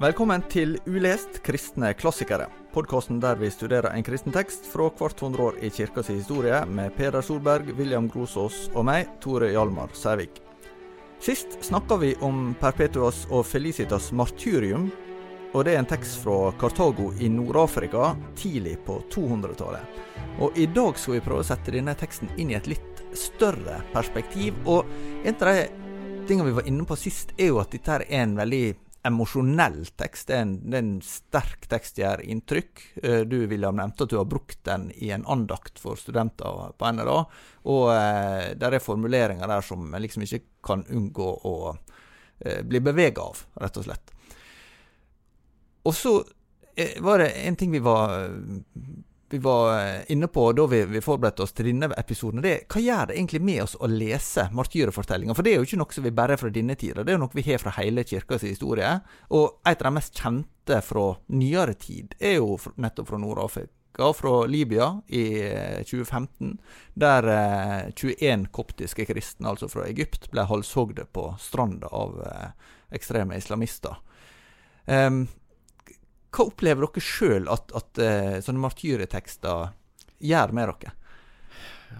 Velkommen til Ulest kristne klassikere. Podkasten der vi studerer en kristen tekst fra hvert hundre år i kirkas historie, med Peder Solberg, William Grosås og meg, Tore Hjalmar Sævik. Sist snakka vi om Perpetuas og Felicitas martyrium, og det er en tekst fra Kartago i Nord-Afrika tidlig på 200-tallet. Og i dag skal vi prøve å sette denne teksten inn i et litt større perspektiv. Og en av de tingene vi var inne på sist, er jo at dette er en veldig emosjonell tekst. Det er, en, det er en sterk tekst, gjør inntrykk. Eh, du William, nevnte at du har brukt den i en andakt for studenter på NLA. Og eh, der er formuleringer der som en liksom ikke kan unngå å eh, bli bevega av, rett og slett. Og så var det en ting vi var vi var eh, inne på da vi, vi forberedte oss til denne episoden, det hva gjør det egentlig med oss å lese martyrfortellinga? For det er jo ikke noe som vi bare er fra denne tida, det er jo noe vi har fra hele kirkas historie. Og et av de mest kjente fra nyere tid er jo nettopp fra Nord-Afrika. Fra Libya i 2015, eh, der 21 eh, koptiske kristne, altså fra Egypt, ble halshogde på stranda av ekstreme islamister. Um, hva opplever dere sjøl at, at uh, sånne martyretekster gjør med dere?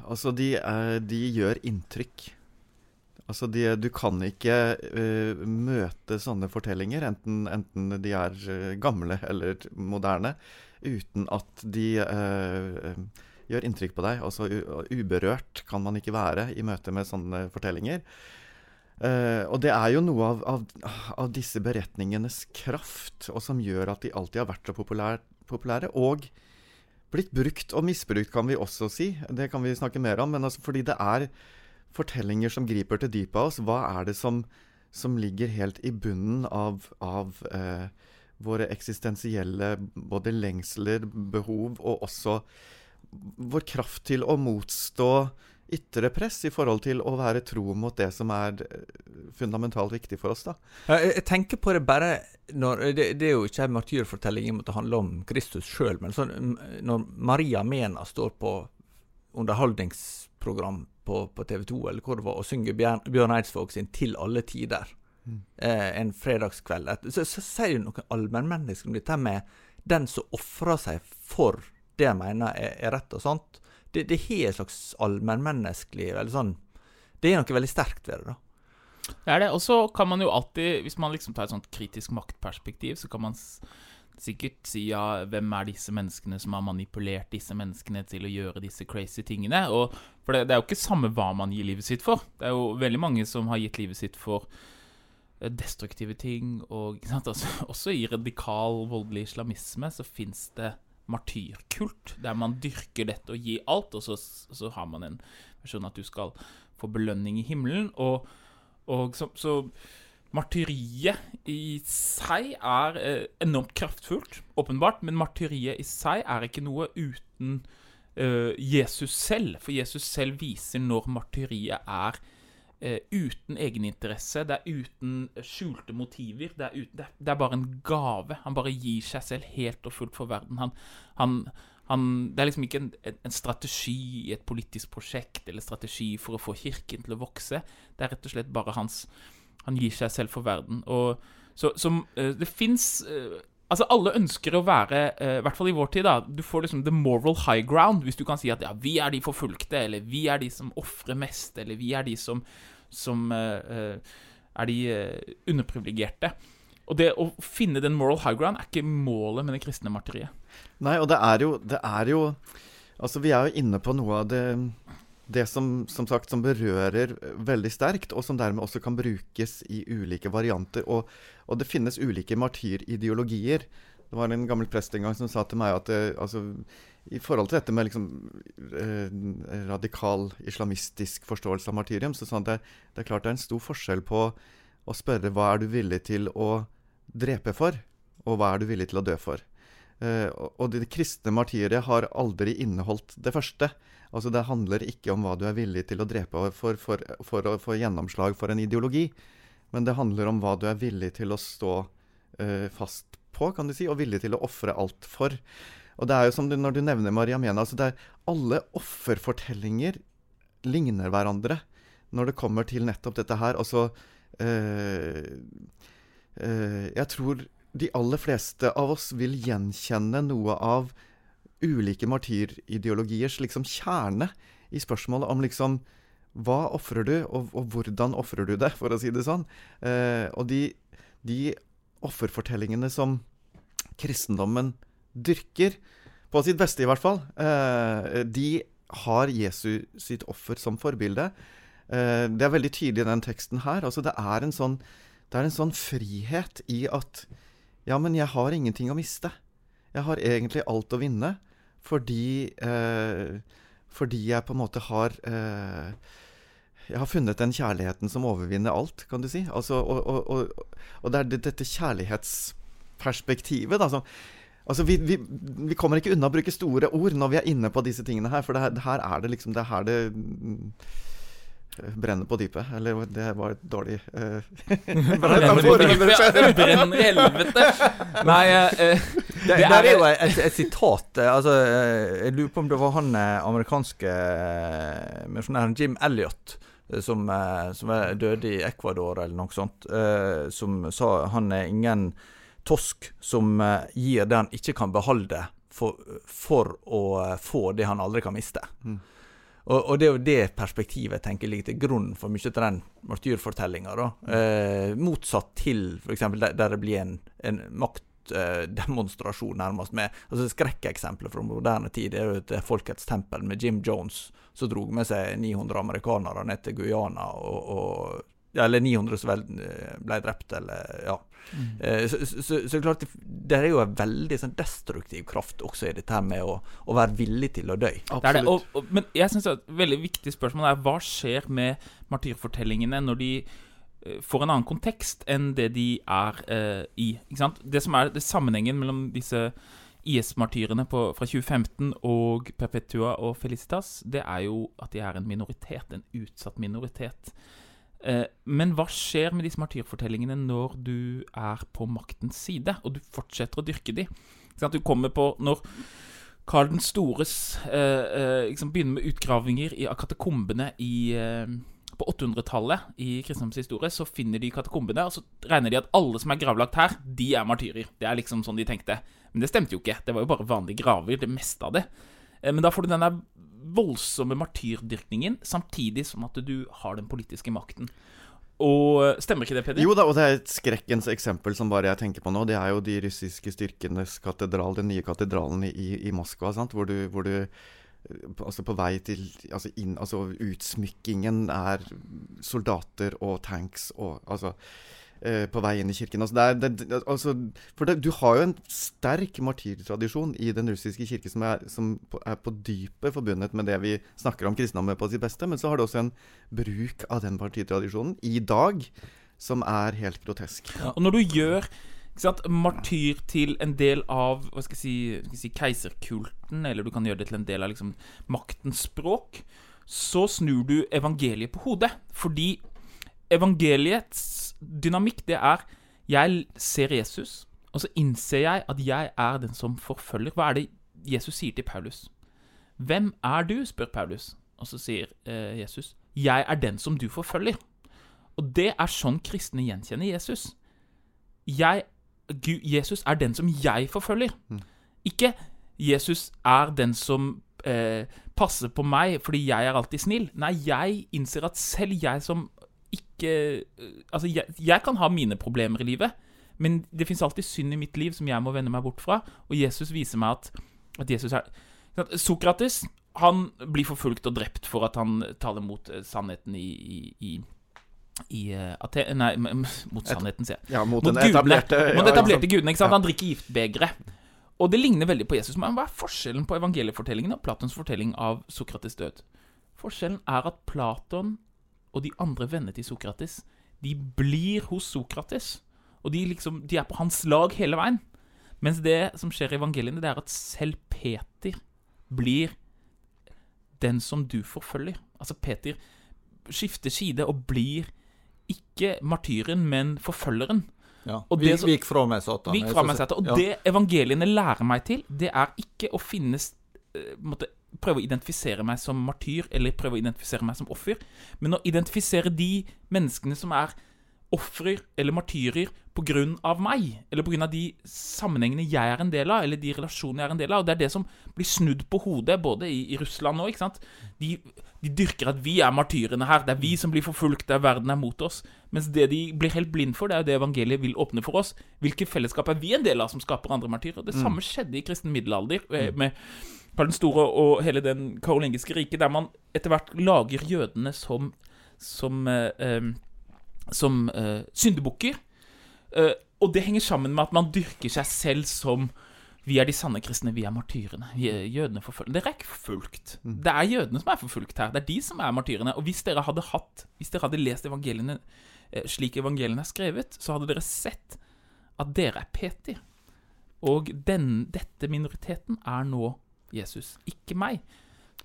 Altså, de, er, de gjør inntrykk. Altså, de, du kan ikke uh, møte sånne fortellinger, enten, enten de er uh, gamle eller moderne, uten at de gjør inntrykk på deg. Altså, uberørt kan man ikke være i møte med sånne fortellinger. Uh, og det er jo noe av, av, av, disse beretningenes kraft, og som gjør at de alltid har vært så populær, populære. Og blitt brukt og misbrukt, kan vi også si. Det kan vi snakke mer om. Men altså, fordi det er fortellinger som griper til dypet av oss. Hva er det som, som ligger helt i bunnen av, av uh, våre eksistensielle både lengsler, behov, og også vår kraft til å motstå ytre press i forhold til å være tro mot det som er eh, fundamentalt viktig for oss. da. Jeg, jeg tenker på det bare når, det, det, er jo ikke en martyrfortelling i det handler om Kristus sjøl, men sånn, når Maria Mena står på underholdningsprogram på, på TV 2 eller hvor det var, og synger Bjørn, Bjørn Eidsvåg sin 'Til alle tider' mm. eh, en fredagskveld, så, så, sier jo noen allmennmennesker om dette med den som ofrer seg for det jeg mener er, er rett og sant det, det har et slags allmennmenneskelig eller sånn Det er noe veldig sterkt ved det, da. Det er det. Og så kan man jo alltid, hvis man liksom tar et sånt kritisk maktperspektiv, så kan man sikkert si ja, hvem er disse menneskene som har manipulert disse menneskene til å gjøre disse crazy tingene? Og, for det, det er jo ikke samme hva man gir livet sitt for. Det er jo veldig mange som har gitt livet sitt for eh, destruktive ting. Og også, også i radikal, voldelig islamisme så fins det martyrkult, der man dyrker dette og gir alt, og så, så har man en versjon at du skal få belønning i himmelen. Og, og så, så, martyriet i seg er eh, enormt kraftfullt, åpenbart, men martyriet i seg er ikke noe uten eh, Jesus selv, for Jesus selv viser når martyriet er eh, uten egeninteresse, det er uten skjulte motiver. Det er, uten, det, er, bare en gave. Han bare gir seg selv helt og fullt for verden. Han, han, han, det er liksom ikke en, en, strategi i et politisk prosjekt eller strategi for å få kirken til å vokse. Det er rett og slett bare hans Han gir seg selv for verden. Og så, så uh, det fins eh, Altså, alle ønsker å være, uh, i hvert fall i vår tid, da Du får liksom the moral high ground hvis du kan si at ja, vi er de forfulgte, eller vi er de som ofrer mest, eller vi er de som som eh, er de eh, underprivilegerte. Og det å finne den moral high ground er ikke målet med det kristne martyriet. Nei, og det er jo, det er jo Altså, vi er jo inne på noe av det det som, som, sagt, som berører veldig sterkt, og som dermed også kan brukes i ulike varianter. Og, og det finnes ulike martyrideologier. Det var en gammel prest en gang som sa til meg at det, altså, i forhold til dette med liksom, eh, radikal islamistisk forståelse av martyrium, så sånn det, det, er klart det er en stor forskjell på å spørre hva er du villig til å drepe for, og hva er du villig til å dø for. Eh, og det kristne martyriet har aldri inneholdt det første. Altså Det handler ikke om hva du er villig til å drepe for for, for å få gjennomslag for en ideologi, men det handler om hva du er villig til å stå uh, fast på, kan du si, og villig til å ofre alt for. Og det er jo som du, når du nevner Maria Mena, altså det er alle offerfortellinger ligner hverandre når det kommer til nettopp dette her. Altså uh, uh, Jeg tror de aller fleste av oss vil gjenkjenne noe av ulike martyrideologiers liksom kjerne i spørsmålet om liksom hva ofrer du, og, og hvordan ofrer du det, for å si det sånn. Eh, og de, de offerfortellingene som kristendommen dyrker, på sitt beste i hvert fall, eh, de har Jesus sitt offer som forbilde. Eh, det er veldig tydelig i den teksten her. Altså, det er en sånn det er en sånn frihet i at Ja, men jeg har ingenting å miste. Jeg har egentlig alt å vinne fordi eh, Fordi jeg på en måte har eh, Jeg har funnet den kjærligheten som overvinner alt, kan du si. Altså, og, og, og, og, det er dette kjærlighetsperspektivet da, som Altså, vi, vi, vi, kommer ikke unna å bruke store ord når vi er inne på disse tingene her, for det her, det her er det liksom Det er her det Brenner på dypet. Eller det var et dårlig uh, brenn i helvete! Nei uh, det, det, det, er jo et, et, sitat Altså, Jeg lurer på om det var han amerikanske misjonæren Jim Elliot som, som døde i Ecuador, eller noe sånt, som sa han er ingen tosk som gir det han ikke kan beholde, for, for å få det han aldri kan miste. Mm. Og, og, det er jo det perspektivet jeg tenker ligger til grunn for mye av den martyrfortellinga. Eh, motsatt til f.eks. Der, der det blir en, en maktdemonstrasjon, eh, nærmest, med altså Skrekkeksempler fra moderne tid er jo et Folkets tempel med Jim Jones, som dro med seg 900 amerikanere ned til Guyana og, og eller 900 som vel eh, ble drept, eller ja. Mm. Eh, så, så, så, klart, det er jo en veldig sånn destruktiv kraft også i dette her med å, å være villig til å dø. Det det, og, og, men jeg synes et veldig viktig spørsmål er hva skjer med martyrfortellingene når de uh, får en annen kontekst enn det de er eh, i. Det som er det sammenhengen mellom disse IS-martyrene fra 2015 og Perpetua og Felicitas, det er jo at de er en minoritet, en utsatt minoritet. Eh, men hva skjer med disse martyrfortellingene når du er på maktens side, og du fortsetter å dyrke de? Du kommer på Når Karl den stores liksom begynner med utgravinger i katakombene i, på 800-tallet i kristendommens historie, så finner de katakombene, og så regner de at alle som er gravlagt her, de er martyrer. Det er liksom sånn de tenkte. Men det stemte jo ikke. Det var jo bare vanlige graver, det meste av det. Men da får du denne voldsomme martyrdyrkningen, samtidig som at du har den politiske makten. Og Stemmer ikke det, Peder? Jo da, og det er et skrekkens eksempel som bare jeg tenker på nå. Det er jo de russiske styrkenes katedral, den nye katedralen i, i Moskva, sant? hvor du, hvor du altså på vei til altså, inn, altså Utsmykkingen er soldater og tanks og altså Eh, på vei inn i kirken. Altså, det er, det, altså, for det, du har jo en sterk martyrtradisjon i den russiske kirke som er, som er på dypet forbundet med det vi snakker om kristendommen på sitt beste, men så har du også en bruk av den martyrtradisjonen i dag som er helt grotesk. Ja, og når du gjør sant, martyr til en del av hva skal jeg si, skal jeg si, keiserkulten, eller du kan gjøre det til en del av liksom, maktens språk, så snur du evangeliet på hodet. Fordi evangeliets dynamikk, det er Jeg ser Jesus, og så innser jeg at jeg er den som forfølger. Hva er det Jesus sier til Paulus? Hvem er du? spør Paulus. Og så sier eh, Jesus, jeg er den som du forfølger. Og det er sånn kristne gjenkjenner Jesus. Jeg, Gud, Jesus er den som jeg forfølger. Mm. Ikke Jesus er den som eh, passer på meg fordi jeg er alltid snill. Nei, jeg innser at selv jeg som ikke eh, Altså, jeg, jeg kan ha mine problemer i livet, men det fins alltid synd i mitt liv som jeg må vende meg bort fra, og Jesus viser meg at, at Jesus er Sokrates han blir forfulgt og drept for at han taler mot eh, sannheten i, i, i i uh, Aten Nei, mot sannheten, sier jeg. Ja, mot, mot den etablerte, mot ja, etablerte ja, gudene. ikke sant? Han drikker giftbegeret. Og det ligner veldig på Jesus. Men hva er forskjellen på evangeliefortellingen og Platons fortelling av Sokrates død? Forskjellen er at Platon og de andre vennene til Sokrates, de blir hos Sokrates. Og de, liksom, de er på hans lag hele veien. Mens det som skjer i evangeliene, det er at selv Peter blir den som du forfølger. Altså, Peter skifter side og blir ikke martyren, men forfølgeren. Ja, og det, Vik fra meg, Satan. Vik fra meg, Satan. Og ja. det evangeliene lærer meg til, det er ikke å finne uh, måtte, prøve å identifisere meg som martyr eller prøve å identifisere meg som offer, men å identifisere de menneskene som er ofre eller martyrer pga. meg, eller pga. de sammenhengene jeg er en del av, eller de relasjonene jeg er en del av. Og Det er det som blir snudd på hodet, både i, i Russland nå. ikke sant? De, de, dyrker at vi er martyrene her. Det er vi som blir forfulgt, der verden er mot oss. Mens det de blir helt blind for, det er jo det evangeliet vil åpne for oss. Hvilke fellesskap er vi en del av som skaper andre martyrer? Det mm. samme skjedde i kristen middelalder. Eh, mm. med Karl den store og hele den karolingiske riket, der man etter hvert lager jødene som, som eh, eh som eh, syndebukker. Eh, og det henger sammen med at man dyrker seg selv som vi er de sanne kristne, vi er martyrene. Vi er jødene forfølgt. Dere er ikke forfulgt. Mm. Det er jødene som er forfulgt her. Det er de som er martyrene. Og hvis dere hadde hatt Hvis dere hadde lest evangeliene eh, slik evangeliene er skrevet, så hadde dere sett at dere er Peti. Og den, dette minoriteten er nå Jesus, ikke meg.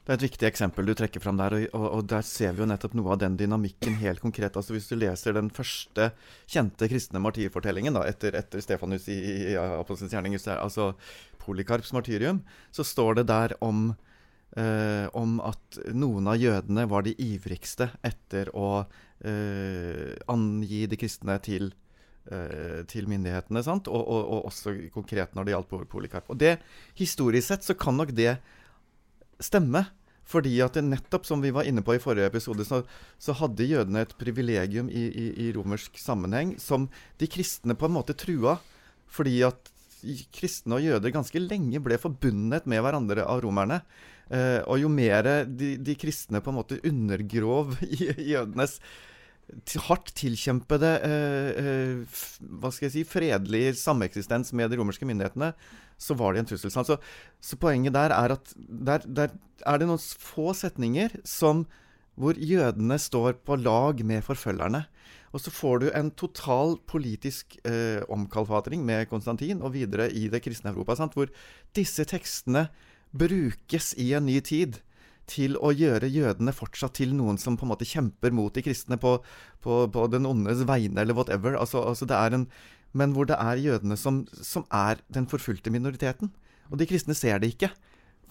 Det er et viktig eksempel du trekker fram der, og, og, der ser vi jo nettopp noe av den dynamikken helt konkret. Altså Hvis du leser den første kjente kristne martyrfortellingen da, etter, etter Stefanus i, i Apostelens gjerning, altså Polikarps martyrium, så står det der om, eh, om at noen av jødene var de ivrigste etter å eh, angi de kristne til til myndighetene, og, og, og, også konkret når det gjaldt Polikarp. Og det, Historisk sett så kan nok det stemme. Fordi at det nettopp som vi var inne på i forrige episode, så, så hadde jødene et privilegium i, i, i, romersk sammenheng som de kristne på en måte trua. Fordi at kristne og jøder ganske lenge ble forbundet med hverandre av romerne. Eh, og jo mer de, de, kristne på en måte undergrov jødenes hardt tilkjempede eh, eh, hva skal jeg si, fredelig sameksistens med de romerske myndighetene, så var de en trussel. Så, så poenget der er at der, der, er det noen få setninger som, hvor jødene står på lag med forfølgerne. Og så får du en total politisk eh, omkalfatring med Konstantin og videre i det kristne Europa, sant? hvor disse tekstene brukes i en ny tid til å gjøre jødene fortsatt til noen som på en måte kjemper mot de kristne på, på, på den ondes vegne, eller whatever. Altså, altså det er en, men hvor det er jødene som, som, er den forfulgte minoriteten. Og de kristne ser det ikke.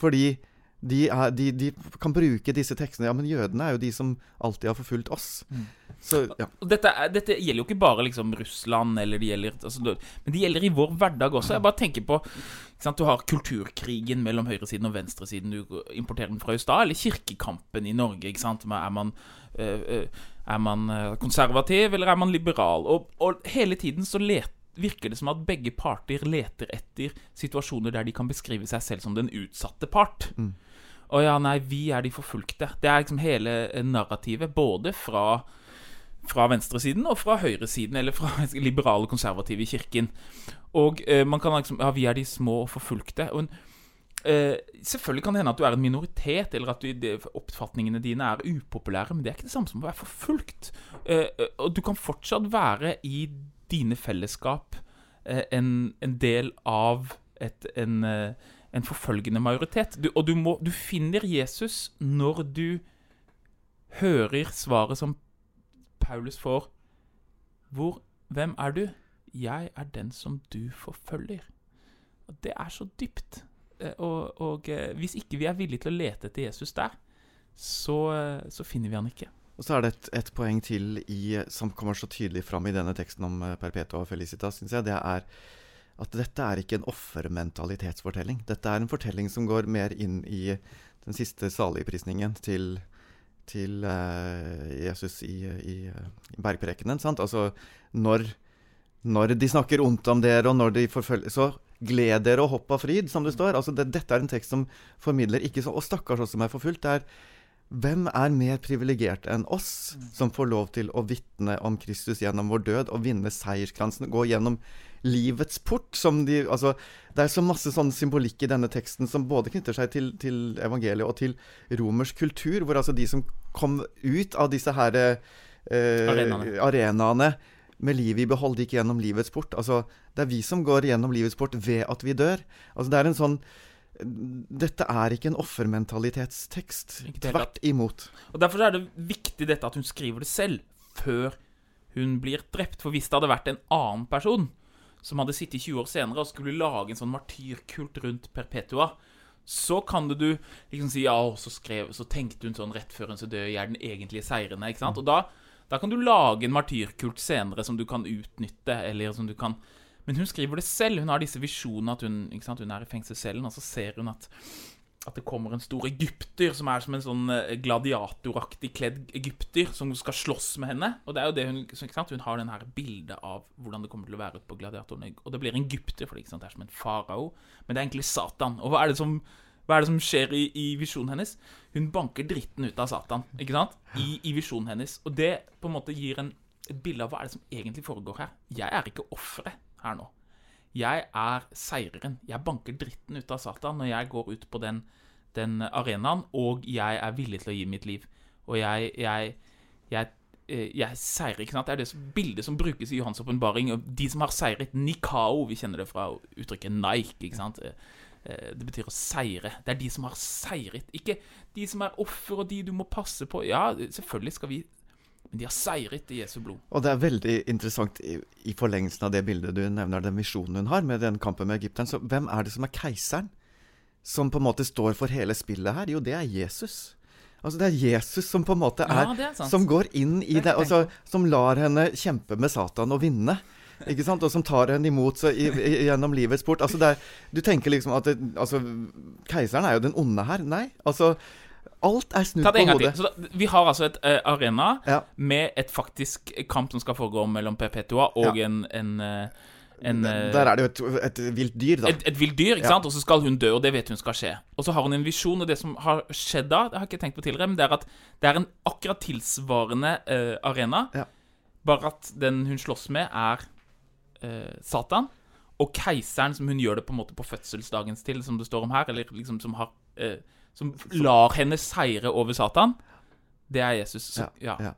Fordi de, er, de, de, kan bruke disse tekstene Ja, men jødene er jo de som alltid har forfulgt oss. Mm. Så, ja. dette, dette, gjelder jo ikke bare liksom Russland, eller det gjelder, altså, men det gjelder i vår hverdag også. Jeg bare tenker på Du har kulturkrigen mellom høyresiden og venstresiden. Du importerer den fra USA, eller kirkekampen i Norge. ikke sant? Er man, øh, er man konservativ, eller er man liberal? Og, og hele tiden så leter virker det som at begge parter leter etter situasjoner der de kan beskrive seg selv som den utsatte part. Mm. Å ja, nei, vi er de forfulgte. Det er liksom hele narrativet, både fra, fra venstresiden og fra høyresiden, eller fra liberale konservative i kirken. Og eh, man kan liksom Ja, vi er de små og forfulgte. Og eh, selvfølgelig kan det hende at du er en minoritet, eller at du, de, oppfatningene dine er upopulære, men det er ikke det samme som å være forfulgt. Eh, og du kan fortsatt være i dine fellesskap eh, en, en, del av et, en eh, en forfølgende majoritet. Du, og du, må, du finner Jesus når du hører svaret som Paulus får. Hvor Hvem er du? Jeg er den som du forfølger. Og Det er så dypt. Eh, og, og, eh, hvis ikke vi er villige til å lete etter Jesus der, så, eh, så finner vi han ikke. Og så er det et, et poeng til i, som kommer så tydelig fram i denne teksten om Perpetua og Felicitas, syns jeg. Det er at dette er ikke en offermentalitetsfortelling. Dette er en fortelling som går mer inn i den siste saligprisningen til, til uh, Jesus i, i, i bergprekenen. Sant? Altså når, når, de snakker ondt om dere, og når de forfølger Så gled dere og hopp av fryd, som det står. Altså det, dette er en tekst som formidler ikke så Og stakkars oss som er forfulgt. Det er hvem er mer privilegert enn oss, som får lov til å vitne om Kristus gjennom vår død og vinne seierskransen, gå gjennom livets port. Som de, altså, det er så masse sånn symbolikk i denne teksten som både knytter seg til, til evangeliet og til romersk kultur, hvor altså de som kom ut av disse her eh, arenaene. arenaene med livet i behold, gikk gjennom livets port. Altså, det er vi som går gjennom livets port ved at vi dør. Altså, det er en sånn dette er ikke en offermentalitetstekst. Tvert imot. Og Derfor er det viktig dette at hun skriver det selv, før hun blir drept. For hvis det hadde vært en annen person som hadde sittet 20 år senere og skulle lage en sånn martyrkult rundt Perpetua, så kan du liksom si ja, så, skrev, så tenkte hun sånn rett før hun så døde, jeg er den egentlige seirende. ikke sant? Og da, Da kan du lage en martyrkult senere som du kan utnytte, eller som du kan Men hun skriver det selv. Hun har disse visjonene at hun, sant? hun er i fengselscellen, og så ser hun at at det kommer en stor egypter som er som en sånn eh, gladiatoraktig kledd egypter som skal slåss med henne. Og det er jo det hun ikke sant? Hun har den her bildet av hvordan det kommer til å være ute på gladiatoren. Og det blir en egypter, for det, det er som en farao. Men det er egentlig Satan. Og hva er det som, hva er det som skjer i, i visjonen hennes? Hun banker dritten ut av Satan ikke sant? I, i visjonen hennes. Og det på en måte gir en, et bilde av hva er det som egentlig foregår her. Jeg er ikke offeret her nå. Jeg er seireren. Jeg banker dritten ut av Satan når jeg går ut på den, den arenaen, og jeg er villig til å gi mitt liv. Og jeg, jeg, jeg, eh, jeg seirer, ikke sant? Det er det bildet som brukes i Johans åpenbaring. De som har seiret Nikao, vi kjenner det fra uttrykket Nike, ikke sant? Eh, eh, det betyr å seire. Det er de som har seiret. Ikke de som er offer, og de du må passe på. Ja, selvfølgelig skal vi men de har seiret i Jesu blod. Og det er veldig interessant i, i forlengelsen av det bildet du nevner, den visjonen hun har med den kampen med egypteren. Så hvem er det som er keiseren? Som på en måte står for hele spillet her? Jo, det er Jesus. Altså Det er Jesus som på en måte er, Ja, er. Som går inn i Det det, altså, Som lar henne kjempe med Satan og vinne. Ikke sant? Og som tar henne imot så, i, gjennom livets port. Altså er, du tenker liksom at det, altså, Keiseren er jo den onde her. Nei. Altså Alt er snudd på hodet. til. Så da, vi har altså et uh, arena Ja. med et faktisk kamp som skal foregå mellom Perpetua og Ja. en, en, uh, en eh, Der er det jo et, et vilt dyr, da. et, et vilt dyr, ikke Ja. sant? Og så skal hun dø, og det vet hun skal skje. Og så har hun en visjon, og det som har skjedd da, det har jeg ikke tenkt på tidligere, men det er at det er en akkurat tilsvarende uh, arena, Ja. bare at den hun slåss med, er uh, Satan. Og keiseren, som hun gjør det på en måte på fødselsdagens til, som det står om her, eller liksom som har eh, Som lar henne seire over Satan, det er Jesus. Så, ja. ja.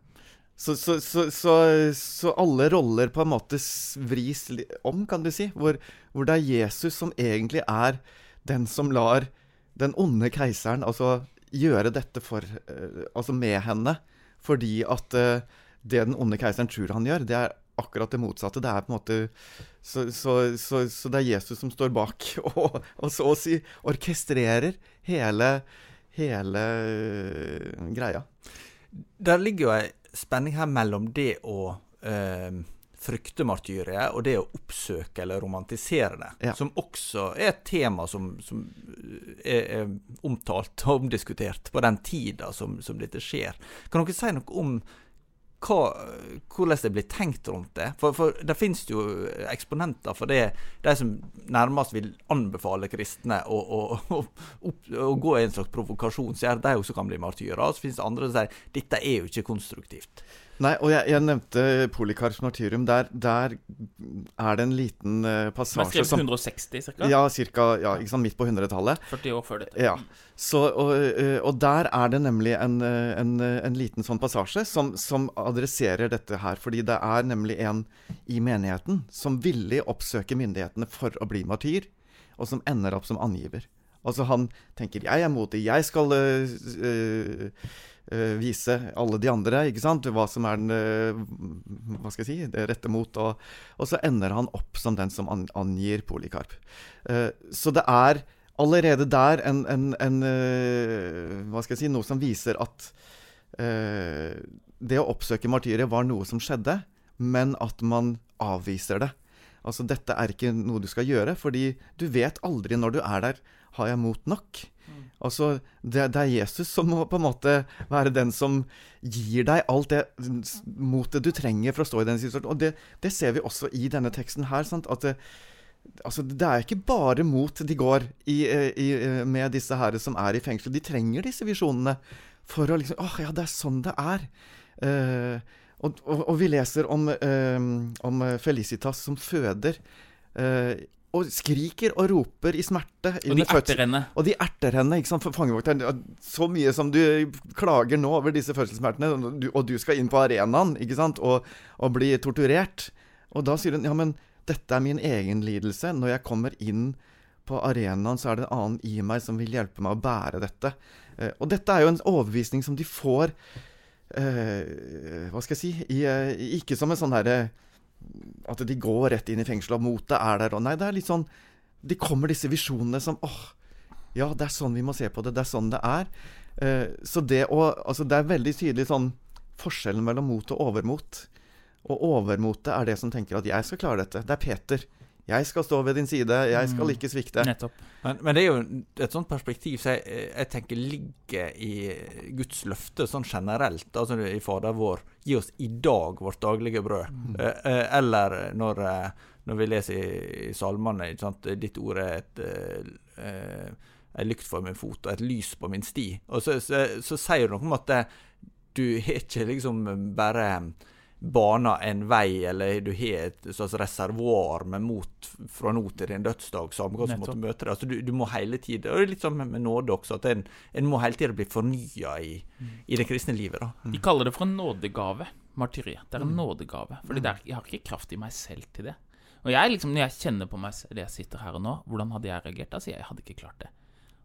Så, så, så, så, så alle roller på en måte vris om, kan du si. Hvor, hvor det er Jesus som egentlig er den som lar den onde keiseren altså gjøre dette for eh, Altså med henne. Fordi at eh, det den onde keiseren tror han gjør, det er akkurat det motsatte. Det er på en måte Så, så, så, så det er Jesus som står bak, og, og så å si orkestrerer hele, hele eh, greia. Der ligger jo ei spenning her mellom det å øh, frykte martyriet og det å oppsøke eller romantisere det, Ja. som også er et tema som, som er, er omtalt og omdiskutert på den tida som, som dette skjer. Kan dere si noe om hva, hvordan det blir tenkt rundt det? For, for det finnes jo eksponenter for det, de som nærmest vil anbefale kristne å, å, å, opp- å gå i en slags provokasjon, så gjør de også kan bli martyrer. Og så finnes det andre som sier dette er jo ikke konstruktivt. Nei, og jeg, jeg nevnte Polikarps martyrium. Der, der er det en liten uh, Som passasje som 160 ca. Ja, cirka, ja, ikke sant, midt på 100-tallet. 40 år før dette. Ja. Så, og, eh, og der er det nemlig en, eh, en, en liten sånn passasje som, som adresserer dette her. Fordi det er nemlig en i menigheten som villig oppsøker myndighetene for å bli martyr, og som ender opp som angiver. Altså han tenker 'jeg er modig, jeg skal øh, øh, vise alle de andre ikke sant? hva som er den øh, hva skal jeg si, det rette mot'. Og, og så ender han opp som den som an, angir Polikarp. Eh, så det er allerede der en, en, en Hva skal jeg si Noe som viser at eh, det å oppsøke martyret var noe som skjedde, men at man avviser det. Altså, dette er ikke noe du skal gjøre, fordi du vet aldri når du er der har jeg mot nok. Altså, det, det er Jesus som må på en måte være den som gir deg alt det motet du trenger for å stå i den situasjonen. Og det, det ser vi også i denne teksten her. Sant? At det, altså, det er ikke bare mot de går i, i, med disse her som er i fengsel. De trenger disse visjonene for å liksom Åh, ja, det er sånn det er. Uh, og, og, og vi leser om, um, om Felicitas som føder. eh, og skriker og roper i smerte. Og de erter henne. Og de erter henne. ikke sant, for fangevokteren. Så mye som du klager nå over disse fødselssmertene, og du, og du skal inn på arenaen ikke sant, og, og bli torturert. Og da sier hun ja, men dette er min egen lidelse. Når jeg kommer inn på arenaen, så er det en annen i meg som vil hjelpe meg å bære dette. Eh, og dette er jo en overbevisning som de får eh, Hva skal jeg si i, eh, Ikke som en sånn herre At de går rett inn i fengselet, og motet er der. Og nei, det er litt sånn De kommer disse visjonene som åh, ja, det er sånn vi må se på det. Det er sånn det er. Eh, så det å Altså, det er veldig tydelig sånn forskjellen mellom mot og overmot. Og overmotet er det som tenker at 'jeg skal klare dette'. Det er Peter. Jeg skal stå ved din side. Jeg skal Mm. ikke svikte. Nettopp. Men, men det er jo et sånt perspektiv som jeg, jeg tenker ligger i Guds løfte sånn generelt. Altså i Fader vår. Gi oss i dag vårt daglige brød. Mm. Eh, eh, eller når, eh, når vi leser i, i salmene ikke sant? Ditt ord er et eh, en lykt for min fot og et lys på min sti. Og så, så, så sier du noe om at det, du er ikke liksom bare bana en vei, eller du har et slags reservoar med mot fra nå til din dødsdag, samme hva som måtte møte deg. Altså, du, du må hele tiden, og det er litt sånn med, med nåde også, at en, en må hele tiden bli fornya i, i det kristne livet. da. De kaller det for en nådegave, martyriet. Det er en Mm. nådegave. Fordi er, jeg har ikke kraft i meg selv til det. Og jeg liksom, når jeg kjenner på meg selv, det jeg sitter her og nå, hvordan hadde jeg reagert? Da sier jeg jeg hadde ikke klart det.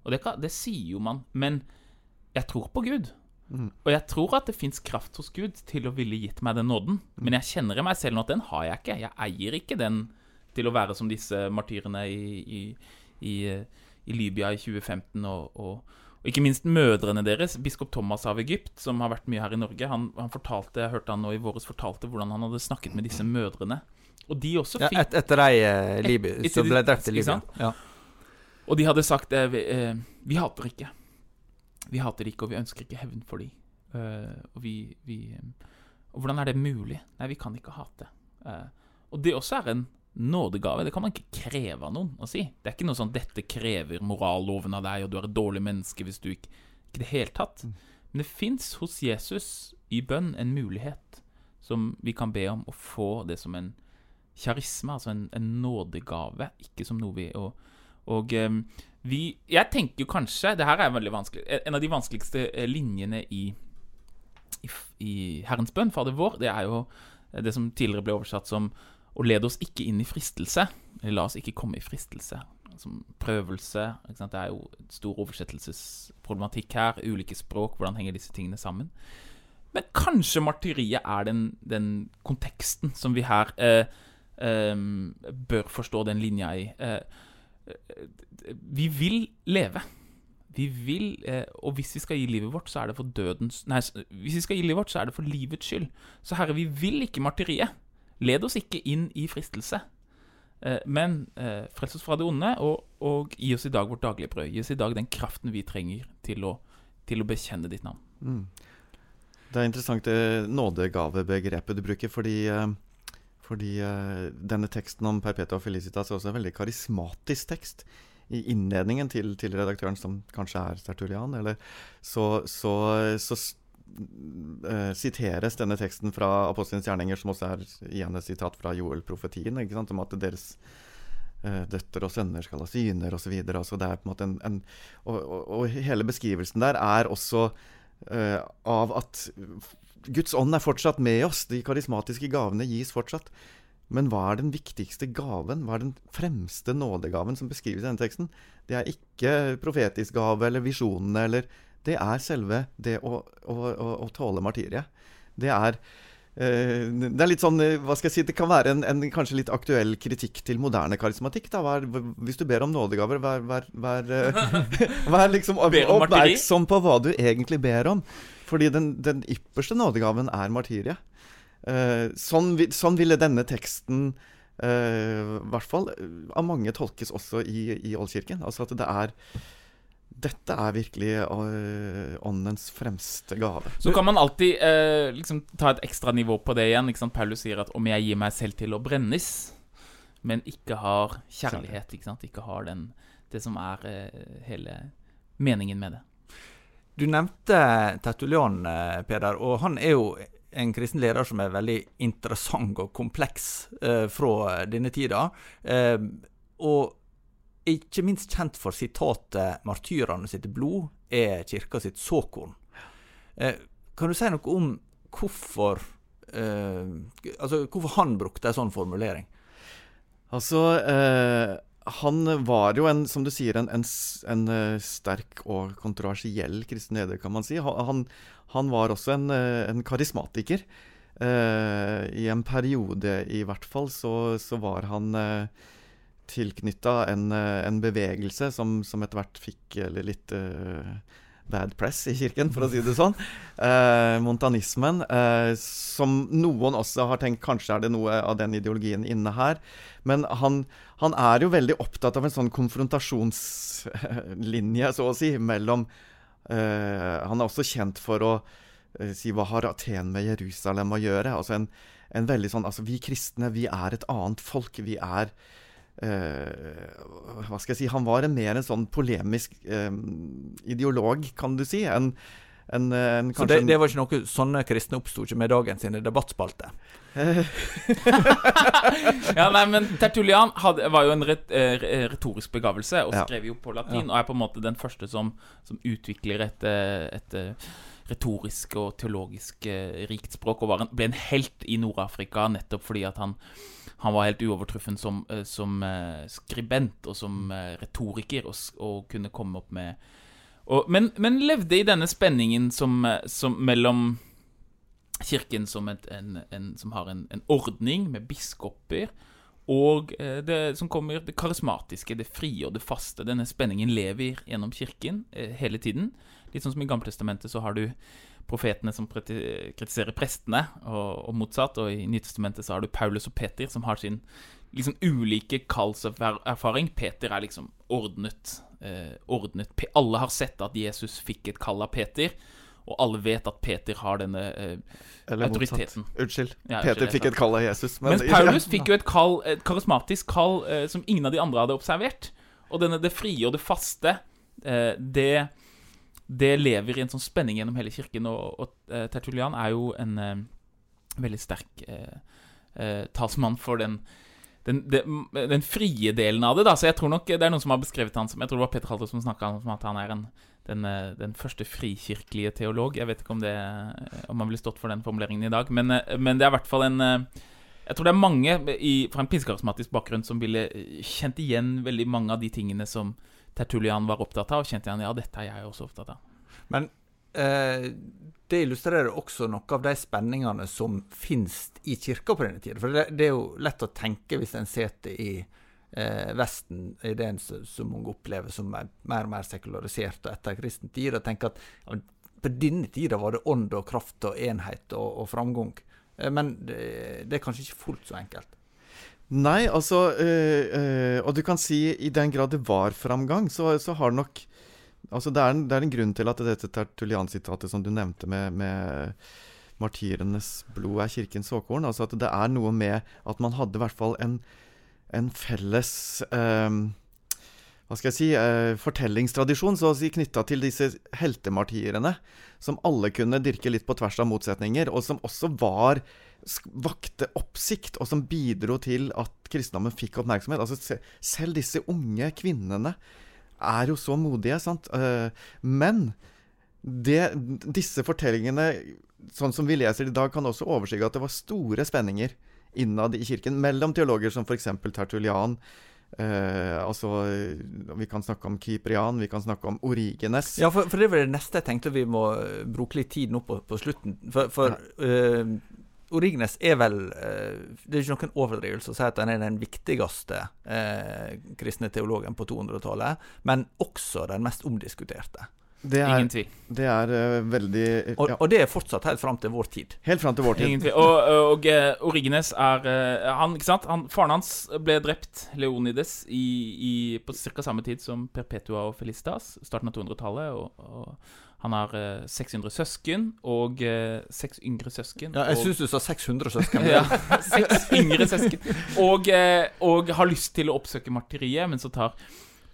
Og det, det sier jo man, men jeg tror på Gud. Mm. Og jeg tror at det fins kraft hos Gud til å ville gitt meg den nåden. Men jeg kjenner i meg selv nå at den har jeg ikke. Jeg eier ikke den til å være som disse martyrene i, i, i, i Libya i 2015. Og, og, og ikke minst mødrene deres. Biskop Thomas av Egypt, som har vært mye her i Norge, han, han fortalte, jeg hørte han nå i våres fortalte hvordan han hadde snakket med disse mødrene. Og de også Ja, et, etter de eh, Libya, Et- som ble drept i Libya. Ja. Og de hadde sagt eh, vi, eh, vi hater ikke. Vi hater ikke, og vi ønsker ikke hevn for de. Eh, og vi, vi eh, Og hvordan er det mulig? Nei, vi kan ikke hate. Uh, og det også er en nådegave. Det kan man ikke kreve av noen å si. Det er ikke noe sånn 'dette krever moralloven av deg', og du er et dårlig menneske hvis du ikke Ikke det hele tatt. Men det fins hos Jesus i bønn en mulighet som vi kan be om å få det som en kjarisme, altså en, en nådegave, ikke som noe vi Og, og em, vi Jeg tenker jo kanskje Det her er veldig vanskelig. En av de vanskeligste eh, linjene i, i, i Herrens bønn, Fader vår, det er jo det som tidligere ble oversatt som å lede oss ikke inn i fristelse. Eller la oss ikke komme i fristelse. Som prøvelse. Det er jo stor oversettelsesproblematikk her. Ulike språk. Hvordan henger disse tingene sammen? Men kanskje martyriet er den, den konteksten som vi her eh, eh, bør forstå den linja i. Eh, eh, vi vil leve. Vi vil, eh, og hvis vi skal gi livet vårt, så er det for dødens Nei, hvis vi skal gi livet vårt, så er det for livets skyld. Så Herre, vi vil ikke martyriet. Led oss ikke inn i fristelse. Eh, men eh, frels oss fra det onde, og, og gi oss i dag vårt daglige brød. Gi oss i dag den kraften vi trenger til å, til å bekjenne ditt navn. Mm. Det er interessant det nådegavebegrepet du bruker, fordi, fordi eh, denne teksten om Perpetua Felicitas er også en veldig karismatisk tekst. I innledningen til, til redaktøren, som kanskje er Sertulian, eller, så, så, så eh, siteres denne teksten fra Apostelens gjerninger, som også er igjen et sitat fra Joel-profetien, om at deres uh, døtre og sønner skal ha syner osv. Altså det en, en og, og, og hele beskrivelsen der er også uh, av at Guds ånd er fortsatt med oss. De karismatiske gavene gis fortsatt. Men hva er den viktigste gaven? Hva er den fremste nådegaven som beskrives i denne teksten? Det er ikke profetisk gave eller visjonene eller Det er selve det å, å, å, å tåle martyriet. Det er eh, det er litt sånn, eh, hva skal jeg si, det kan være en, en kanskje litt aktuell kritikk til moderne karismatikk. Da. Vær, hvis du ber om nådegaver, vær, vær, vær, vær liksom oppmerksom på hva du egentlig ber om. Fordi den, den ypperste nådegaven er martyriet. Eh, sånn, sånn ville denne teksten eh, hvert fall eh, av mange tolkes også i, i Oldkirken. Altså at det er Dette er virkelig eh, åndens fremste gave. Så kan man alltid eh, liksom ta et ekstra nivå på det igjen. Paulus sier at om jeg gir meg selv til å brennes, men ikke har kjærlighet, ikke ikke har den, det som er eh, hele meningen med det. Du nevnte Tertulian, eh, Peder, og han er jo en kristen leder som er veldig interessant og kompleks eh, fra denne tida. Eh, og ikke minst kjent for sitatet 'Martyrene sitt blod er kirka sitt såkorn'. Eh, kan du si noe om hvorfor eh, Altså hvorfor han brukte en sånn formulering? Altså eh, Han var jo en, som du sier, en, en, en eh, sterk og kontroversiell kristen leder, kan man si. Han, han, var også en, eh, en karismatiker. Eh, I en periode, i hvert fall, så, så var han eh, tilknytta eh, en bevegelse som, som etter hvert fikk litt eh, bad press i kirken, for å si det sånn. Eh, montanismen. Eh, som noen også har tenkt kanskje er det noe av den ideologien inne her. Men han, han er jo veldig opptatt av en sånn konfrontasjonslinje, så å si, mellom eh, Han er også kjent for å eh, si hva har Aten med Jerusalem å gjøre? Altså en, en veldig sånn Altså, vi kristne, vi er et annet folk. Vi er Uh, hva skal jeg si Han var en mer en sånn polemisk eh, ideolog, kan du si. En, en, en, så det, det, var ikke noe sånne kristne oppsto ikke med dagens sine debattspalte? ja, nei, men Tertulian hadde, var jo en ret, uh, retorisk begavelse og skrev jo på latin, ja. og er på en måte den første som, som utvikler et, et retorisk og teologisk rikt språk, og en, ble en helt i Nord-Afrika nettopp fordi at han han var helt uovertruffen som, eh, som uh, skribent og som uh, retoriker, og, og, kunne komme opp med og, men, men, levde i denne spenningen som, som mellom Kirken som, et, en, en, som har en, en, ordning med biskoper, og det som kommer det karismatiske, det frie og det faste. Denne spenningen lever gjennom Kirken hele tiden. Litt sånn som i Gammeltestamentet så har du profetene som kritiserer prestene, og, og motsatt. Og i Nytestamentet så har du Paulus og Peter, som har sin liksom ulike kallserfaring. Peter er liksom ordnet. Eh, ordnet. Alle har sett at Jesus fikk et kall av Peter. Og alle vet at Peter har denne eh, autoriteten. Unnskyld. Ja, Peter fikk et kall av Jesus. Men, Mens Paulus fikk jo et, kall, et karismatisk kall eh, som ingen av de andre hadde observert. Og denne, det frie og det faste, eh, det det lever i en sånn spenning gjennom hele kirken. Og, og uh, Tertulian er jo en uh, veldig sterk uh, talsmann for den, den, den, den, frie delen av det. da Så jeg tror nok det er noen som har beskrevet han som Jeg tror det var Peter Halter som snakka om at han er en, den, den, første frikirkelige teolog. Jeg vet ikke om, det, om han ville stått for den formuleringen i dag, men, men det er i hvert fall en jeg tror det er mange i, fra en pinsekarismatisk bakgrunn som ville kjent igjen veldig mange av de tingene som, Tertulian var opptatt av, og kjente han, ja, dette er jeg også opptatt av. Men eh, det illustrerer også noe av de spenningene som finnes i kirka på denne tida. For det, det, er jo lett å tenke hvis en sitter i eh, Vesten, i det som mange opplever som er mer og mer sekularisert og etter kristen tid, og tenker at ja, på denne tida var det ånd og kraft og enhet og, og framgang. Eh, men det, det er kanskje ikke fullt så enkelt. Nei, altså øh, øh, Og du kan si i den grad det var framgang, så, så har nok Altså det er, en, det er, en, grunn til at dette Tertulian-sitatet som du nevnte med, med martyrenes blod er kirkens såkorn. Altså at det er noe med at man hadde i hvert fall en, en felles øh, hva skal jeg si, eh, fortellingstradisjon så å si, knytta til disse heltemartyrene, som alle kunne dyrke litt på tvers av motsetninger, og som også var vakte oppsikt, og som bidro til at kristendommen fikk oppmerksomhet. Altså, selv disse unge kvinnene er jo så modige, sant. Eh, men det, disse fortellingene, sånn som vi leser i dag, kan også overskygge at det var store spenninger innad i kirken mellom teologer som f.eks. Tertulian. Eh, altså, Vi kan snakke om Kyprian, vi kan snakke om Origenes. Ja, for, for det var det neste jeg tenkte vi må bruke litt tid nå på, på slutten. For, for uh, Origenes er vel eh, Det er ikke noen overdrivelse å si at han er den viktigste eh, kristne teologen på 200-tallet, men også den mest omdiskuterte. Det er, Ingen tvil. Det er uh, veldig ja. og, og, det er fortsatt helt fram til vår tid. Helt fram til vår tid. Ingen tvil. Og, og uh, Origenes er uh, han, ikke sant? Han, Faren hans ble drept, Leonides, i, i, på ca. samme tid som Perpetua og Felicitas, starten av 200-tallet. og, og han har eh, 600 søsken og eh, seks yngre søsken. Ja, jeg og... syns du sa 600 søsken. ja, seks yngre søsken. Og, eh, og, har lyst til å oppsøke martyriet, men så tar,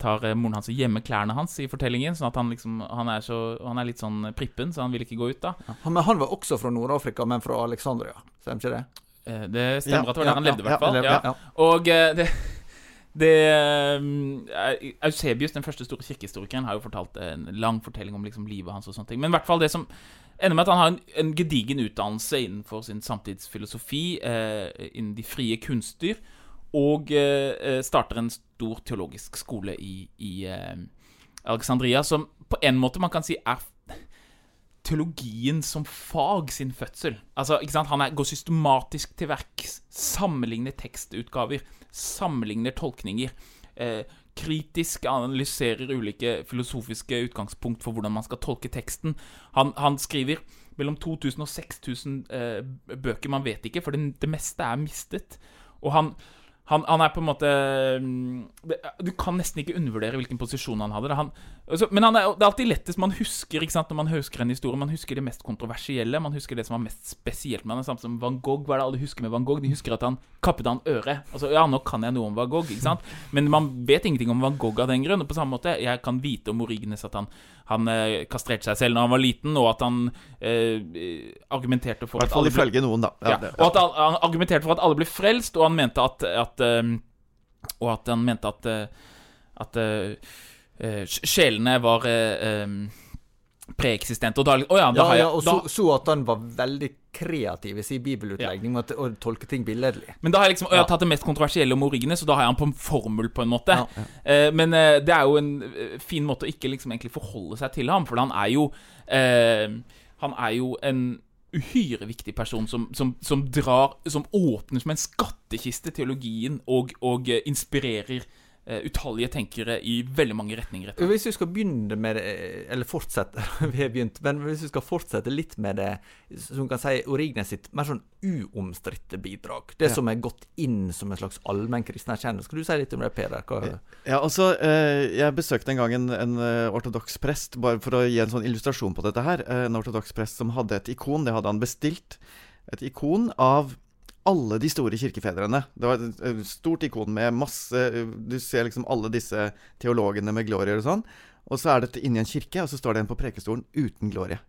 tar eh, moren hans og gjemmer klærne hans i fortellingen. Sånn at han liksom Han er, så, han er litt sånn prippen, så han vil ikke gå ut, da. Ja, men han var også fra Nord-Afrika, men fra Alexandria, stemmer ikke det? Eh, det stemmer ja, at det var der han levde, i hvert fall. Og eh, det det, Eusebius, den første store kirkehistorikeren, har jo fortalt en lang fortelling om liksom, livet hans. og sånne ting Men i hvert fall det som ender med at han har en, en gedigen utdannelse innenfor sin samtidsfilosofi, eh, innen de frie kunster, og eh, starter en stor teologisk skole i, i Alexandria, som på en måte man kan si er teologien som fag sin fødsel. Altså, ikke sant? Han er, går systematisk til verks, sammenligner tekstutgaver, sammenligner tolkninger. Eh, kritisk analyserer ulike filosofiske utgangspunkt for hvordan man skal tolke teksten. Han, han skriver mellom 2000 og 6000 eh, bøker, man vet ikke, for det, det meste er mistet. Og han, han, han, er på en måte mm, Du kan nesten ikke undervurdere hvilken posisjon han hadde. Han, altså, men er, det er alltid lettest man husker ikke sant, når man husker en historie. Man husker det mest kontroversielle. Man husker det som var mest spesielt med. Samme som Van Gogh. Hva er det alle husker med Van Gogh? De husker at han kappet han øret. Altså, ja, nå kan jeg noe om Van Gogh, ikke sant? men man vet ingenting om Van Gogh av den grunn. Og på samme måte, jeg kan vite om Origenes at han, han eh, kastrerte seg selv når han var liten, og at han eh, argumenterte for I hvert fall ifølge noen, da. Ja, ja. Og at han, han, argumenterte for at alle ble frelst, og han mente at, at at Og at han mente at At sjelene var preeksistente. Og da, oh ja, da ja, ja, og så, så, at han var veldig kreativ i sin bibelutlegning med å tolke ting billedlig. Men da har jeg liksom, og jeg har tatt det mest kontroversielle om Origenes, og da har jeg han på en formel, på en måte. Eh, men eh, det er jo en eh, fin måte å ikke liksom egentlig forholde seg til ham, for han er jo eh, Han er jo en uhyre viktig person som, som, som, drar Som åpner som en skattkiste teologien og, og eh, inspirerer utallige tenkere i veldig mange retninger. Etter. Hvis vi skal begynne med det, eller fortsette Vi har begynt, men hvis vi skal fortsette litt med det som kan si Orignes sitt mer sånn uomstridte bidrag, det ja. som er gått inn som en slags allmenn kristen erkjennelse. Skal du si litt om det, Peder? Hva... Ja, altså, eh, Jeg besøkte en gang en, en eh, ortodoks prest, bare for å gi en sånn illustrasjon på dette her. En ortodoks prest som hadde et ikon, det hadde han bestilt. Et ikon av alle de store kirkefedrene. Det var et stort ikon med masse Du ser liksom alle disse teologene med glorier og sånn. Og så er dette inni en kirke, og så står det en på prekestolen uten glorie.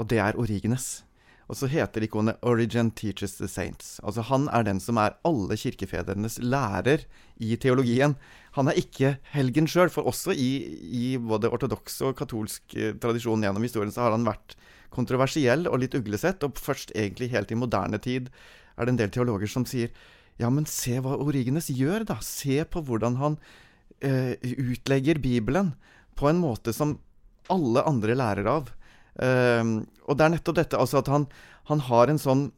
Og det er Origenes. Og så heter ikonet 'Origin Teaches the Saints'. Altså Han er den som er alle kirkefedrenes lærer i teologien. Han er ikke helgen sjøl, for også i, i både ortodoks og katolsk eh, tradisjon gjennom historien så har han vært kontroversiell og litt uglesett, og først egentlig helt i moderne tid er det en del teologer som sier ja, men se hva Origenes gjør, da. Se på hvordan han eh, utlegger Bibelen på en måte som alle andre lærer av. Eh, og det er nettopp dette, altså at han, han, har en sånn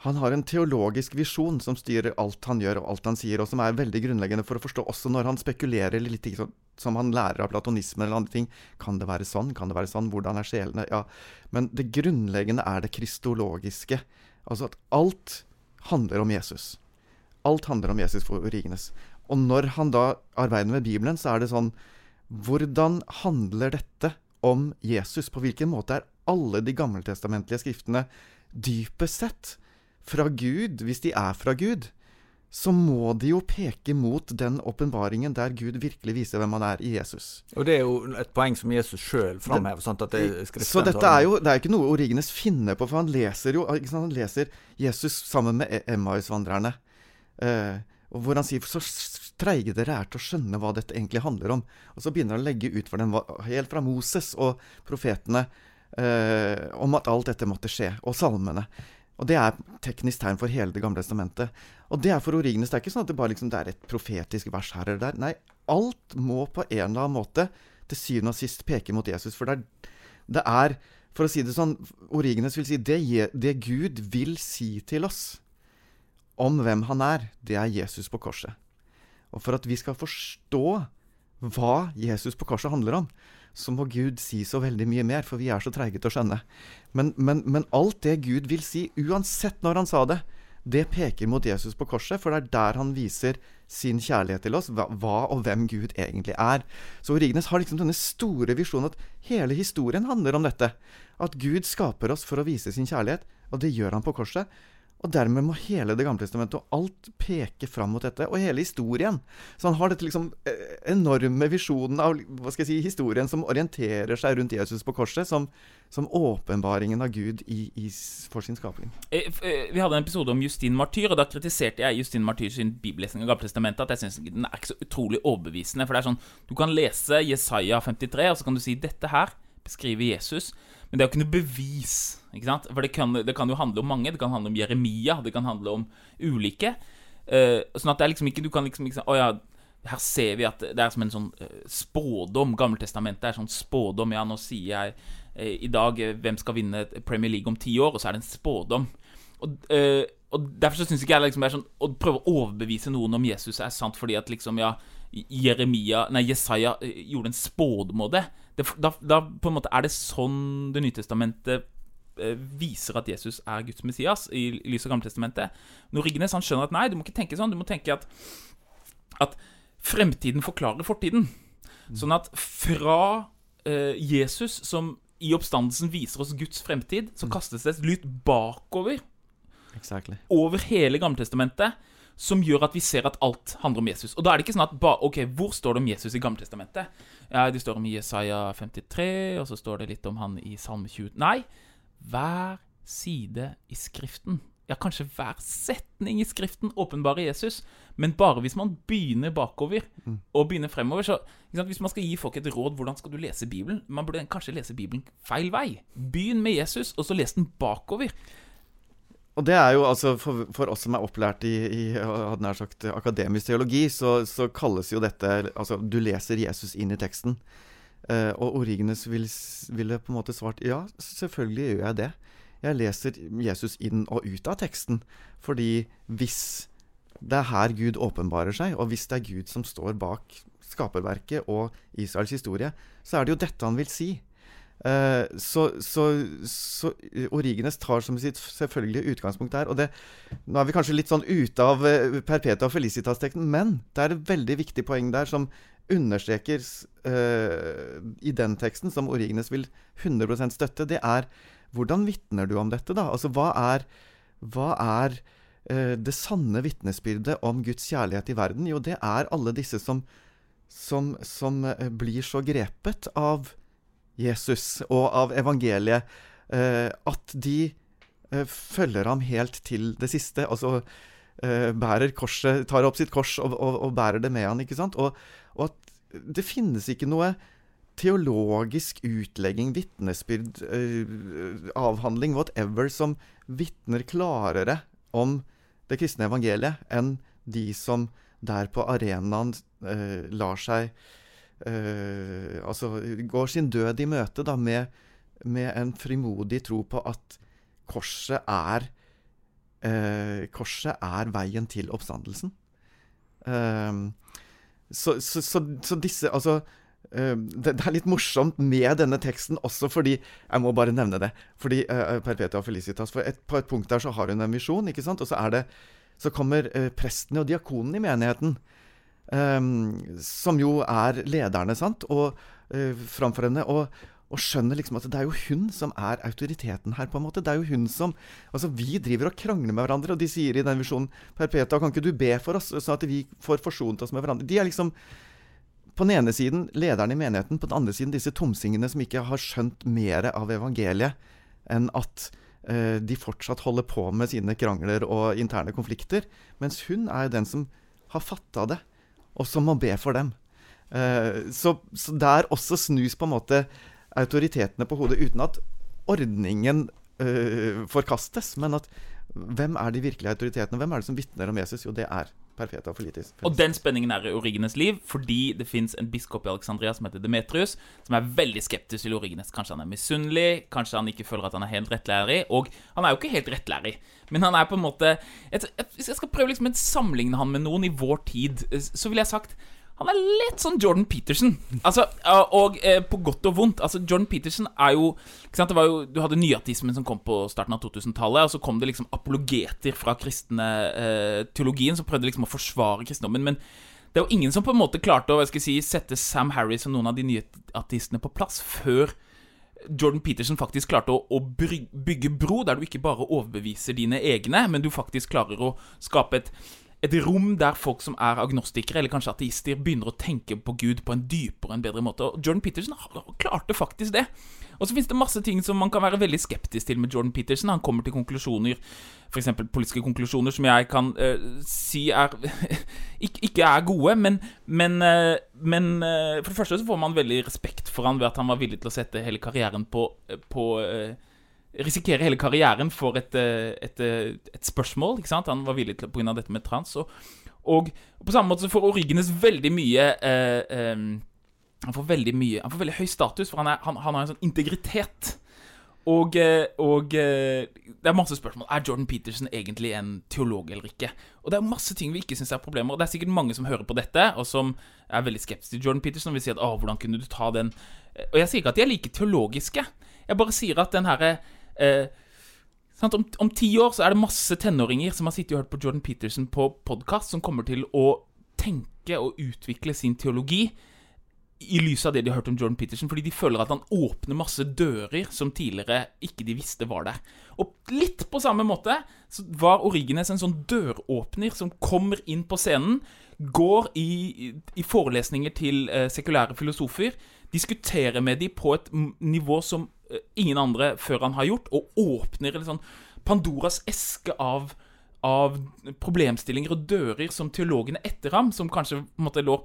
han har en teologisk visjon som styrer alt han gjør og alt han sier, og som er veldig grunnleggende for å forstå også når han spekulerer litt sånn, som han lærer av platonisme eller andre ting. Kan det være sånn? Kan det være sånn? Hvordan er sjelene? Ja. Men det grunnleggende er det kristologiske. Altså at alt handler om Jesus. Alt handler om Jesus for Origenes. Og når han da arbeider med Bibelen, så er det sånn Hvordan handler dette om Jesus? På hvilken måte er alle de gammeltestamentlige skriftene dypest sett fra Gud, hvis de er fra Gud? Så må de jo peke mot den åpenbaringen der Gud virkelig viser hvem han er i Jesus. Og Det er jo et poeng som Jesus sjøl framhever. sant, at det Så dette er jo det er ikke noe Origenes finner på, for han leser jo han leser Jesus sammen med e- Emmaus-vandrerne. Eh, hvor han sier så treige dere er til å skjønne hva dette egentlig handler om. Og så begynner han å legge ut for dem helt fra Moses og profetene eh, om at alt dette måtte skje, og salmene. Og det er teknisk tegn for hele Det gamle testamentet. Og det er for Origenes. Det er ikke sånn at det bare liksom, det er et profetisk vers her eller der. Nei, alt må på en eller annen måte til syvende og sist peke mot Jesus. For det er, det er for å si det sånn, Origenes vil si det, det Gud vil si til oss om hvem han er, det er Jesus på korset. Og for at vi skal forstå hva Jesus på korset handler om, så må Gud si så veldig mye mer, for vi er så treige til å skjønne. Men, men, men, alt det Gud vil si, uansett når han sa det, det peker mot Jesus på korset, for det er der han viser sin kjærlighet til oss, hva, og hvem Gud egentlig er. Så Origenes har liksom denne store visjonen at hele historien handler om dette. At Gud skaper oss for å vise sin kjærlighet, og det gjør han på korset. Og dermed må hele Det gamle testamentet og alt peke fram mot dette, og hele historien. Så han har dette liksom eh, enorme visjonen av hva skal jeg si, historien som orienterer seg rundt Jesus på korset, som, som åpenbaringen av Gud i, i, for sin skapning. Eh, eh, vi hadde en episode om Justin Martyr, og da kritiserte jeg Justin Martyr sin bibellesning av Gamletestamentet. At jeg syns den er ikke så utrolig overbevisende. For det er sånn, du kan lese Jesaja 53, og så kan du si dette her beskriver Jesus. Men det er jo ikke noe bevis. Ikke? For det kan, det kan, jo handle om mange. Det kan handle om Jeremia. Det kan handle om ulike. Uh, sånn at det er liksom ikke Du kan liksom ikke Å ja, her ser vi at det er som en sånn uh, spådom. Gammeltestamentet er sånn spådom. Ja, nå sier jeg uh, i dag hvem skal vinne Premier League om ti år, og så er det en spådom. Og og derfor så syns ikke jeg liksom det er sånn å prøve å overbevise noen om Jesus er sant fordi at liksom, ja Jeremia, nei, Jesaja eh, gjorde en spådom av det. da, da på en måte er det sånn Det nye testamentet eh, viser at Jesus er Guds Messias i lys av Gamletestamentet. Når Rignes han skjønner at nei, du må ikke tenke sånn. Du må tenke at, at fremtiden forklarer fortiden. Sånn at fra eh, Jesus, som i oppstandelsen viser oss Guds fremtid, så kastes det et lyd bakover Exactly. over hele Gammeltestamentet som gjør at vi ser at alt handler om Jesus. Og da er det ikke sånn at ba, Ok, hvor står det om Jesus i Gammeltestamentet? Ja, Det står om Jesaja 53, og så står det litt om han i Salme 20 Nei, hver side i Skriften ja, kanskje hver setning i Skriften åpenbarer Jesus, men bare hvis man begynner bakover og begynner fremover. Så Hvis man skal gi folk et råd hvordan skal du lese Bibelen Man burde kanskje lese Bibelen feil vei. Begynn med Jesus, og så les den bakover. Og det er jo altså For, for oss som er opplært i, i hadde nær sagt, akademisk teologi, så, så, kalles jo dette Altså, du leser Jesus inn i teksten. Eh, og Origenes ville, vil på en måte svart ja, selvfølgelig gjør jeg det. Jeg leser Jesus inn og ut av teksten. Fordi hvis det er her Gud åpenbarer seg, og hvis det er Gud som står bak skaperverket og Israels historie, så er det jo dette han vil si. Uh, så, så, så, Origenes tar som sitt selvfølgelige utgangspunkt der. Og det, nå er vi kanskje litt sånn ute av uh, Perpetua Felicitas-teksten, men det er et veldig viktig poeng der som understreker uh, i den teksten, som Origenes vil 100% støtte. Det er hvordan vitner du om dette, da? Altså, hva er, hva er det sanne vitnesbyrdet om Guds kjærlighet i verden? Jo, det er alle disse som, som, som blir så grepet av Jesus og av evangeliet, eh, at de eh, følger ham helt til det siste. Altså eh, bærer korset, tar opp sitt kors og, og, og bærer det med han, ikke sant? Og, og, at det finnes ikke noe teologisk utlegging, vitnesbyrd, avhandling, whatever, som vitner klarere om det kristne evangeliet enn de som der på arenaen lar seg Uh, altså går sin død i møte da, med, med, en frimodig tro på at korset er uh, Korset er veien til oppstandelsen. Uh, så, så, så, så, disse Altså det, det, er litt morsomt med denne teksten også fordi Jeg må bare nevne det. Fordi Perpetua Felicitas For et, på et punkt der så har hun en visjon, ikke sant? Og så er det Så kommer prestene og diakonene i menigheten. Um, som jo er lederne, sant, og uh, framfor henne. Og, og, skjønner liksom at det er jo hun som er autoriteten her, på en måte. Det er jo hun som Altså, vi driver og krangler med hverandre, og de sier i den visjonen Perpeta, kan ikke du be for oss, sånn at vi får forsont oss med hverandre? De er liksom på den ene siden lederne i menigheten, på den andre siden disse tomsingene som ikke har skjønt mer av evangeliet enn at uh, de fortsatt holder på med sine krangler og interne konflikter. Mens hun er den som har fatta det og som må be for dem. Uh, så, så, der også snus på en måte autoritetene på hodet, uten at ordningen uh, forkastes. Men at hvem er de virkelige autoritetene? Hvem er det som vitner om Jesus? Jo, det er Perfeta Felitis. Og den spenningen er i Origenes liv, fordi det fins en biskop i Alexandria som heter Demetrius, som er veldig skeptisk til Origenes. Kanskje han er misunnelig, kanskje han ikke føler at han er helt rettlærig. Og han er jo ikke helt rettlærig, men han er på en måte Hvis jeg skal prøve liksom å sammenligne han med noen i vår tid, så ville jeg sagt han er litt sånn Jordan Peterson. Altså, og eh, på godt og vondt. Altså, Jordan Peterson er jo, jo Du hadde nyatismen som kom på starten av 2000-tallet, og så kom det liksom apologeter fra kristne eh, teologien som prøvde liksom å forsvare kristendommen. Men det er jo ingen som på en måte klarte å si, sette Sam Harris og noen av de nye artistene på plass før Jordan Peterson faktisk klarte å, å, bygge bro, der du ikke bare overbeviser dine egne, men du faktisk klarer å skape et et rom der folk som er agnostikere, eller kanskje ateister, begynner å tenke på Gud på en dypere og en bedre måte. Og Jordan Peterson klarte faktisk det. Og så finnes det masse ting som man kan være veldig skeptisk til med Jordan Peterson. Han kommer til konklusjoner, f.eks. politiske konklusjoner, som jeg kan uh, si er ikke, er gode, men, men, uh, men uh, for det første så får man veldig respekt for han ved at han var villig til å sette hele karrieren på, på risikere hele karrieren for et, eh, et, eh, et, ikke sant? Han var villig til pga. dette med trans. Og, og, på samme måte så får Origenes veldig mye eh, eh, Han får veldig mye Han får veldig høy status, for han, er, han, han har en sånn integritet. Og, eh, og det er masse spørsmål. Er Jordan Peterson egentlig en teolog eller ikke? Og det er masse ting vi ikke syns er problemer. Og det er sikkert mange som hører på dette, og som er veldig skeptiske til Jordan Peterson og vil si at å, hvordan kunne du ta den Og jeg sier ikke at de er like teologiske. Jeg bare sier at den herre eh, om, om ti år så er det masse tenåringer som har sittet og hørt på Jordan Peterson på podkast, som kommer til å tenke og utvikle sin teologi i lys av det de har hørt om Jordan Peterson, fordi de føler at han åpner masse dører som tidligere ikke de visste var der. Og litt på samme måte så var Origenes en sånn døråpner som kommer inn på scenen, går i, i forelesninger til eh, sekulære filosofer, diskuterer med dem på et nivå som ingen andre før han har gjort, og åpner en sånn Pandoras eske av av problemstillinger og dører som teologene etter ham, som kanskje måtte lå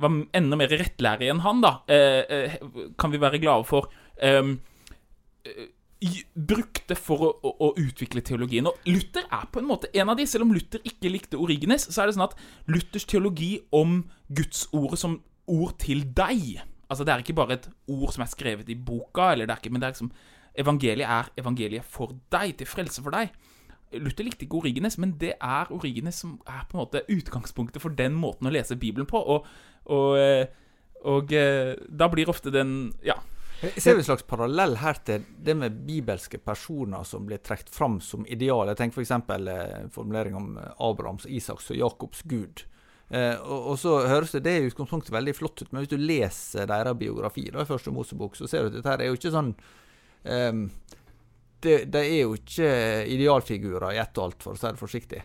var enda mer rettlærig enn han, da, eh, eh, kan vi være glade for. Ehm, eh, brukte for å, å, å, utvikle teologien. Og Luther er på en måte en av de. Selv om Luther ikke likte Origenes, så er det sånn at Luthers teologi om Gudsordet som ord til deg Altså Det er ikke bare et ord som er skrevet i boka, eller det er ikke, men det er liksom Evangeliet er evangeliet for deg, til frelse for deg. Luther likte ikke Origenes, men det er Origenes som er på en måte utgangspunktet for den måten å lese Bibelen på. Og, og, eh, og eh, da blir ofte den Ja. Jeg ser en slags parallell her til det med bibelske personer som blir trukket fram som ideal. Jeg tenker f.eks. Eh, formulering om Abrahams, Isaks og Jakobs gud. Eh, og, og, så høres det det i utgangspunktet veldig flott ut, men hvis du leser deres biografi da, i første Mosebok, så ser du at dette er jo ikke sånn um, det, det, er jo ikke idealfigurer i ett og alt, for å si det forsiktig.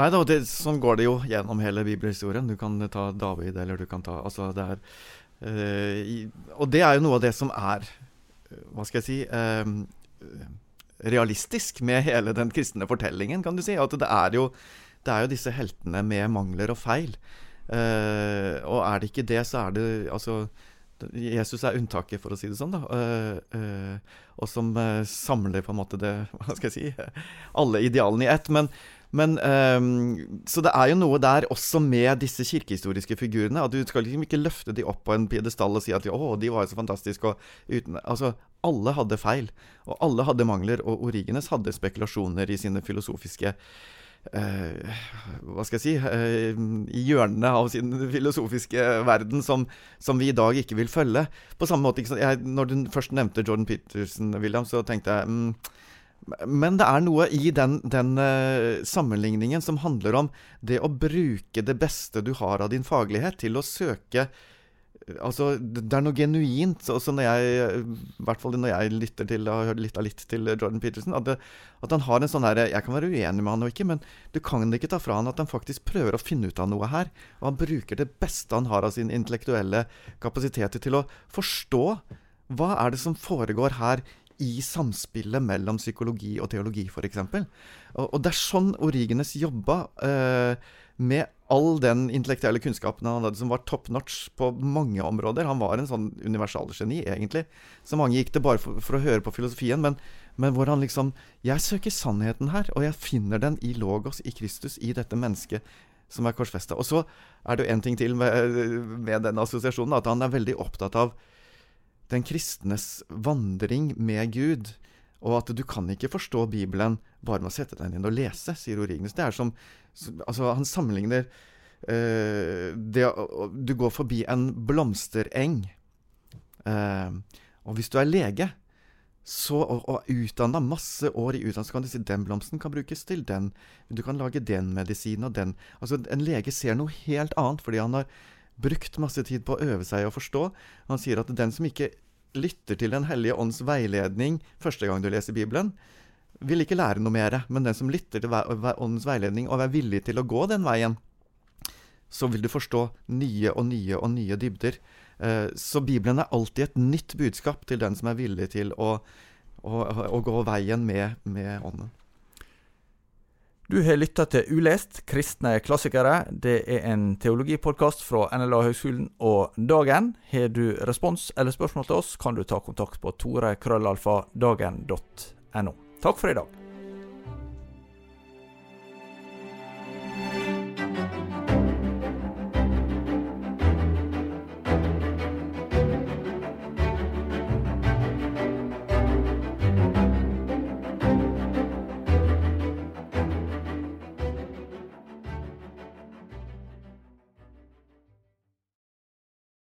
Nei da, det, sånn går det jo gjennom hele bibelhistorien. Du kan ta David, eller du kan ta Altså, det er øh, Og det er jo noe av det som er eh, Hva skal jeg si øh, Realistisk med hele den kristne fortellingen, kan du si. At det er jo, det er jo disse heltene med mangler og feil. Uh, og er det ikke det, så er det Altså Jesus er unntaket, for å si det sånn. da, uh, uh, Og som samler på en måte det Hva skal jeg si Alle idealene i ett. Men, men Så det er jo noe der også med disse kirkehistoriske figurene. at Du skal liksom ikke løfte de opp på en piedestall og si at å, de var jo så fantastiske. Og uten, altså, alle hadde feil, og alle hadde mangler. Og Origenes hadde spekulasjoner i sine filosofiske Uh, hva skal jeg si uh, i hjørnene av sin filosofiske verden som, som, vi i dag ikke vil følge. På samme måte, jeg, Når du først nevnte Jordan Peterson, William, så tenkte jeg mm, Men det er noe i den, den uh, sammenligningen som handler om det å bruke det beste du har av din faglighet, til å søke Altså, det er noe genuint. Også når jeg, I hvert fall når jeg lytter til og har av litt til Jordan Peterson. At, det, at han har en sånn herre Jeg kan være uenig med han og ikke, men du kan ikke ta fra han at han faktisk prøver å finne ut av noe her. Og han bruker det beste han har av sine intellektuelle kapasiteter til å forstå hva er det som foregår her i samspillet mellom psykologi og teologi, f.eks. Og, og det er sånn Origenes jobba. Eh, med all den intellektuelle kunnskapen han hadde, som var top notch på mange områder. Han var en sånn universalgeni, egentlig. Så mange gikk det bare for, for å høre på filosofien. Men, men, hvor han liksom Jeg søker sannheten her, og jeg finner den i Logos, i Kristus, i dette mennesket som er korsfesta. Og så er det jo en ting til med, med den assosiasjonen, at han er veldig opptatt av den kristnes vandring med Gud. Og at du kan ikke forstå Bibelen bare med å sette deg ned og lese, sier Origenes. Det er som Altså, han sammenligner uh, det Du går forbi en blomstereng, uh, og hvis du er lege så, og, og utdanna masse år i utdannelse, kan du si den blomsten kan brukes til den. Du kan lage den medisinen og den. Altså, en lege ser noe helt annet fordi han har brukt masse tid på å øve seg og forstå. Han sier at den som ikke lytter til Den hellige ånds veiledning første gang du leser Bibelen, vil ikke lære noe mer. Men den som lytter til åndens veiledning og er villig til å gå den veien, så vil du forstå nye og nye og nye dybder. Eh, så Bibelen er alltid et nytt budskap til den som er villig til å, å, å gå veien med, med ånden. Du har lytta til Ulest kristne klassikere. Det er en teologipodkast fra NLA Høgskolen og Dagen. Har du respons eller spørsmål til oss, kan du ta kontakt på torekrøllalfa.dagen.no. Takk for i dag.